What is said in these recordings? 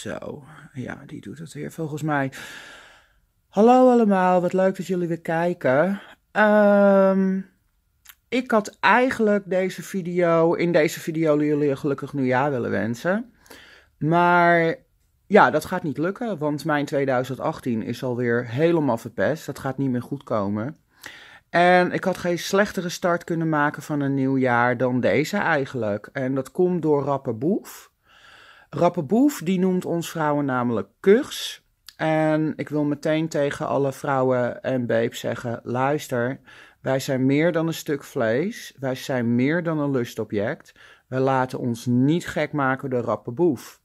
Zo, ja, die doet het weer volgens mij. Hallo allemaal, wat leuk dat jullie weer kijken. Ehm, ik had eigenlijk deze video, in deze video jullie een gelukkig nieuwjaar willen wensen. Maar ja, dat gaat niet lukken, want mijn 2018 is alweer helemaal verpest. Dat gaat niet meer goed komen. En ik had geen slechtere start kunnen maken van een nieuw jaar dan deze eigenlijk. En dat komt door Rapper Boef. Rappenboef, die noemt ons vrouwen namelijk kurs. En ik wil meteen tegen alle vrouwen en babes zeggen: luister, wij zijn meer dan een stuk vlees. Wij zijn meer dan een lustobject. Wij laten ons niet gek maken door rappenboef.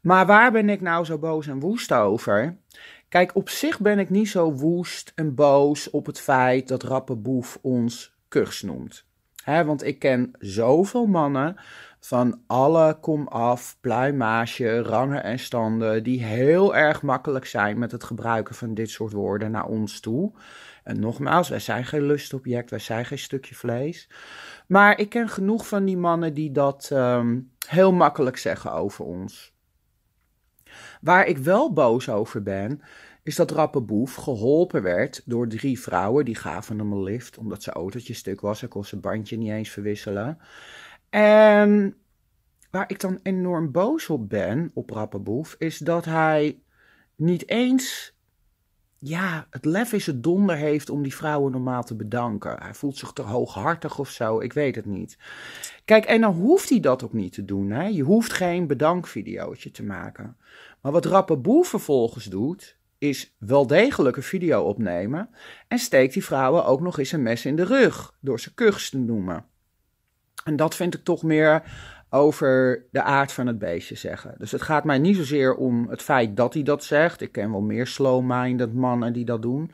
Maar waar ben ik nou zo boos en woest over? Kijk, op zich ben ik niet zo woest en boos op het feit dat rappenboef ons kurs noemt. He, want ik ken zoveel mannen van alle komaf, pluimage, rangen en standen die heel erg makkelijk zijn met het gebruiken van dit soort woorden naar ons toe. En nogmaals, wij zijn geen lustobject, wij zijn geen stukje vlees. Maar ik ken genoeg van die mannen die dat ehm, heel makkelijk zeggen over ons. Waar ik wel boos over ben, is dat Rappenboef geholpen werd door drie vrouwen. Die gaven hem een lift omdat zijn autootje stuk was. Hij kon zijn bandje niet eens verwisselen. En waar ik dan enorm boos op ben, op Rappenboef, is dat hij niet eens ja, het lef is het donder heeft om die vrouwen normaal te bedanken. Hij voelt zich te hooghartig of zo, ik weet het niet. Kijk, en dan hoeft hij dat ook niet te doen. Hè? Je hoeft geen bedankvideootje te maken. Maar wat Rappenboef vervolgens doet, is wel degelijk een video opnemen en steekt die vrouwen ook nog eens een mes in de rug door ze kuchs te noemen. En dat vind ik toch meer over de aard van het beestje zeggen. Dus het gaat mij niet zozeer om het feit dat hij dat zegt. Ik ken wel meer slow-minded mannen die dat doen.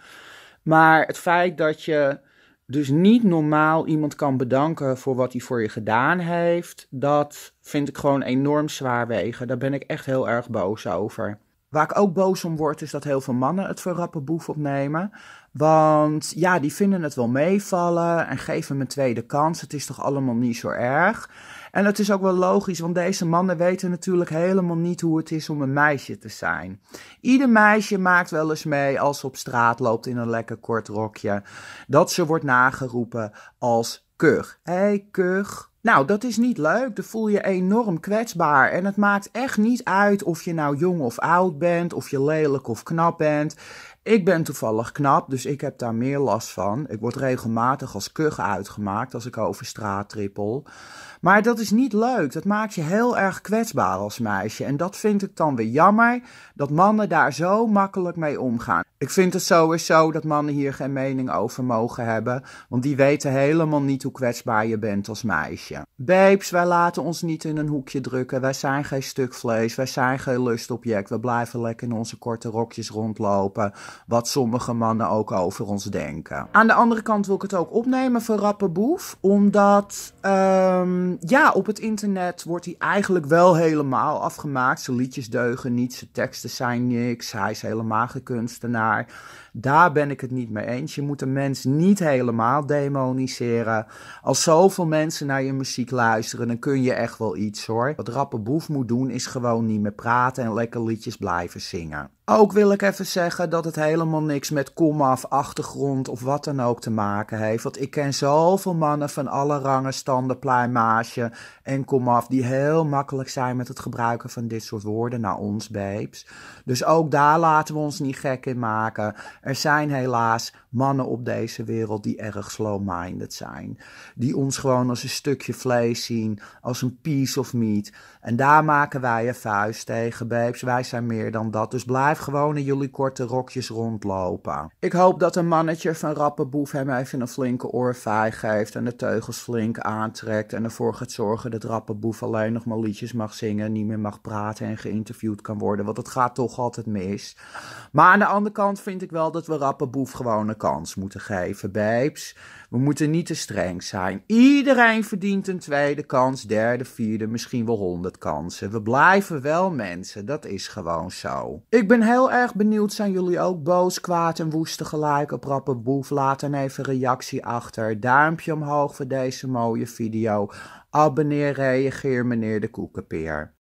Maar het feit dat je dus niet normaal iemand kan bedanken voor wat hij voor je gedaan heeft, dat vind ik gewoon enorm zwaar wegen. Daar ben ik echt heel erg boos over. Waar ik ook boos om word, is dat heel veel mannen het voor rappe boef opnemen. Want ja, die vinden het wel meevallen en geven me een tweede kans. Het is toch allemaal niet zo erg. En het is ook wel logisch, want deze mannen weten natuurlijk helemaal niet hoe het is om een meisje te zijn. Ieder meisje maakt wel eens mee als ze op straat loopt in een lekker kort rokje, dat ze wordt nageroepen als kug. Hé, hey, kug. Nou, dat is niet leuk. Dan voel je enorm kwetsbaar. En het maakt echt niet uit of je nou jong of oud bent, of je lelijk of knap bent. Ik ben toevallig knap, dus ik heb daar meer last van. Ik word regelmatig als kug uitgemaakt als ik over straat trippel. Maar dat is niet leuk. Dat maakt je heel erg kwetsbaar als meisje. En dat vind ik dan weer jammer dat mannen daar zo makkelijk mee omgaan. Ik vind het sowieso dat mannen hier geen mening over mogen hebben, want die weten helemaal niet hoe kwetsbaar je bent als meisje. Babes, wij laten ons niet in een hoekje drukken. Wij zijn geen stuk vlees, wij zijn geen lustobject. We blijven lekker in onze korte rokjes rondlopen, wat sommige mannen ook over ons denken. Aan de andere kant wil ik het ook opnemen voor Rappenboef, omdat um, ja, op het internet wordt hij eigenlijk wel helemaal afgemaakt. Zijn liedjes deugen niet, zijn teksten zijn niks, hij is helemaal geen kunstenaar. Daar ben ik het niet mee eens. Je moet een mens niet helemaal demoniseren. Als zoveel mensen naar je muziek luisteren, dan kun je echt wel iets hoor. Wat Rappe Boef moet doen, is gewoon niet meer praten en lekker liedjes blijven zingen. Ook wil ik even zeggen dat het helemaal niks met komaf, achtergrond of wat dan ook te maken heeft. Want ik ken zoveel mannen van alle rangen, standen, pluimage en komaf die heel makkelijk zijn met het gebruiken van dit soort woorden naar ons babes. Dus ook daar laten we ons niet gek in maken. Er zijn helaas mannen op deze wereld die erg slow-minded zijn. Die ons gewoon als een stukje vlees zien, als een piece of meat. En daar maken wij een vuist tegen, babes. Wij zijn meer dan dat. Dus blijf gewoon in jullie korte rokjes rondlopen. Ik hoop dat een mannetje van Rappenboef hem even een flinke oorvijg geeft en de teugels flink aantrekt en ervoor gaat zorgen dat Rappenboef alleen nog maar liedjes mag zingen, niet meer mag praten en geïnterviewd kan worden, want het gaat toch altijd mis. Maar aan de andere kant vind ik wel dat we Rappenboef gewoon een kans moeten geven, babes. We moeten niet te streng zijn. Iedereen verdient een tweede kans, derde, vierde, misschien wel honderd kansen. We blijven wel mensen, dat is gewoon zo. Ik ben heel erg benieuwd, zijn jullie ook boos, kwaad en woest tegelijk op Rappenboef? Laat dan even reactie achter. Duimpje omhoog voor deze mooie video. Abonneer, reageer meneer de Koekenpeer.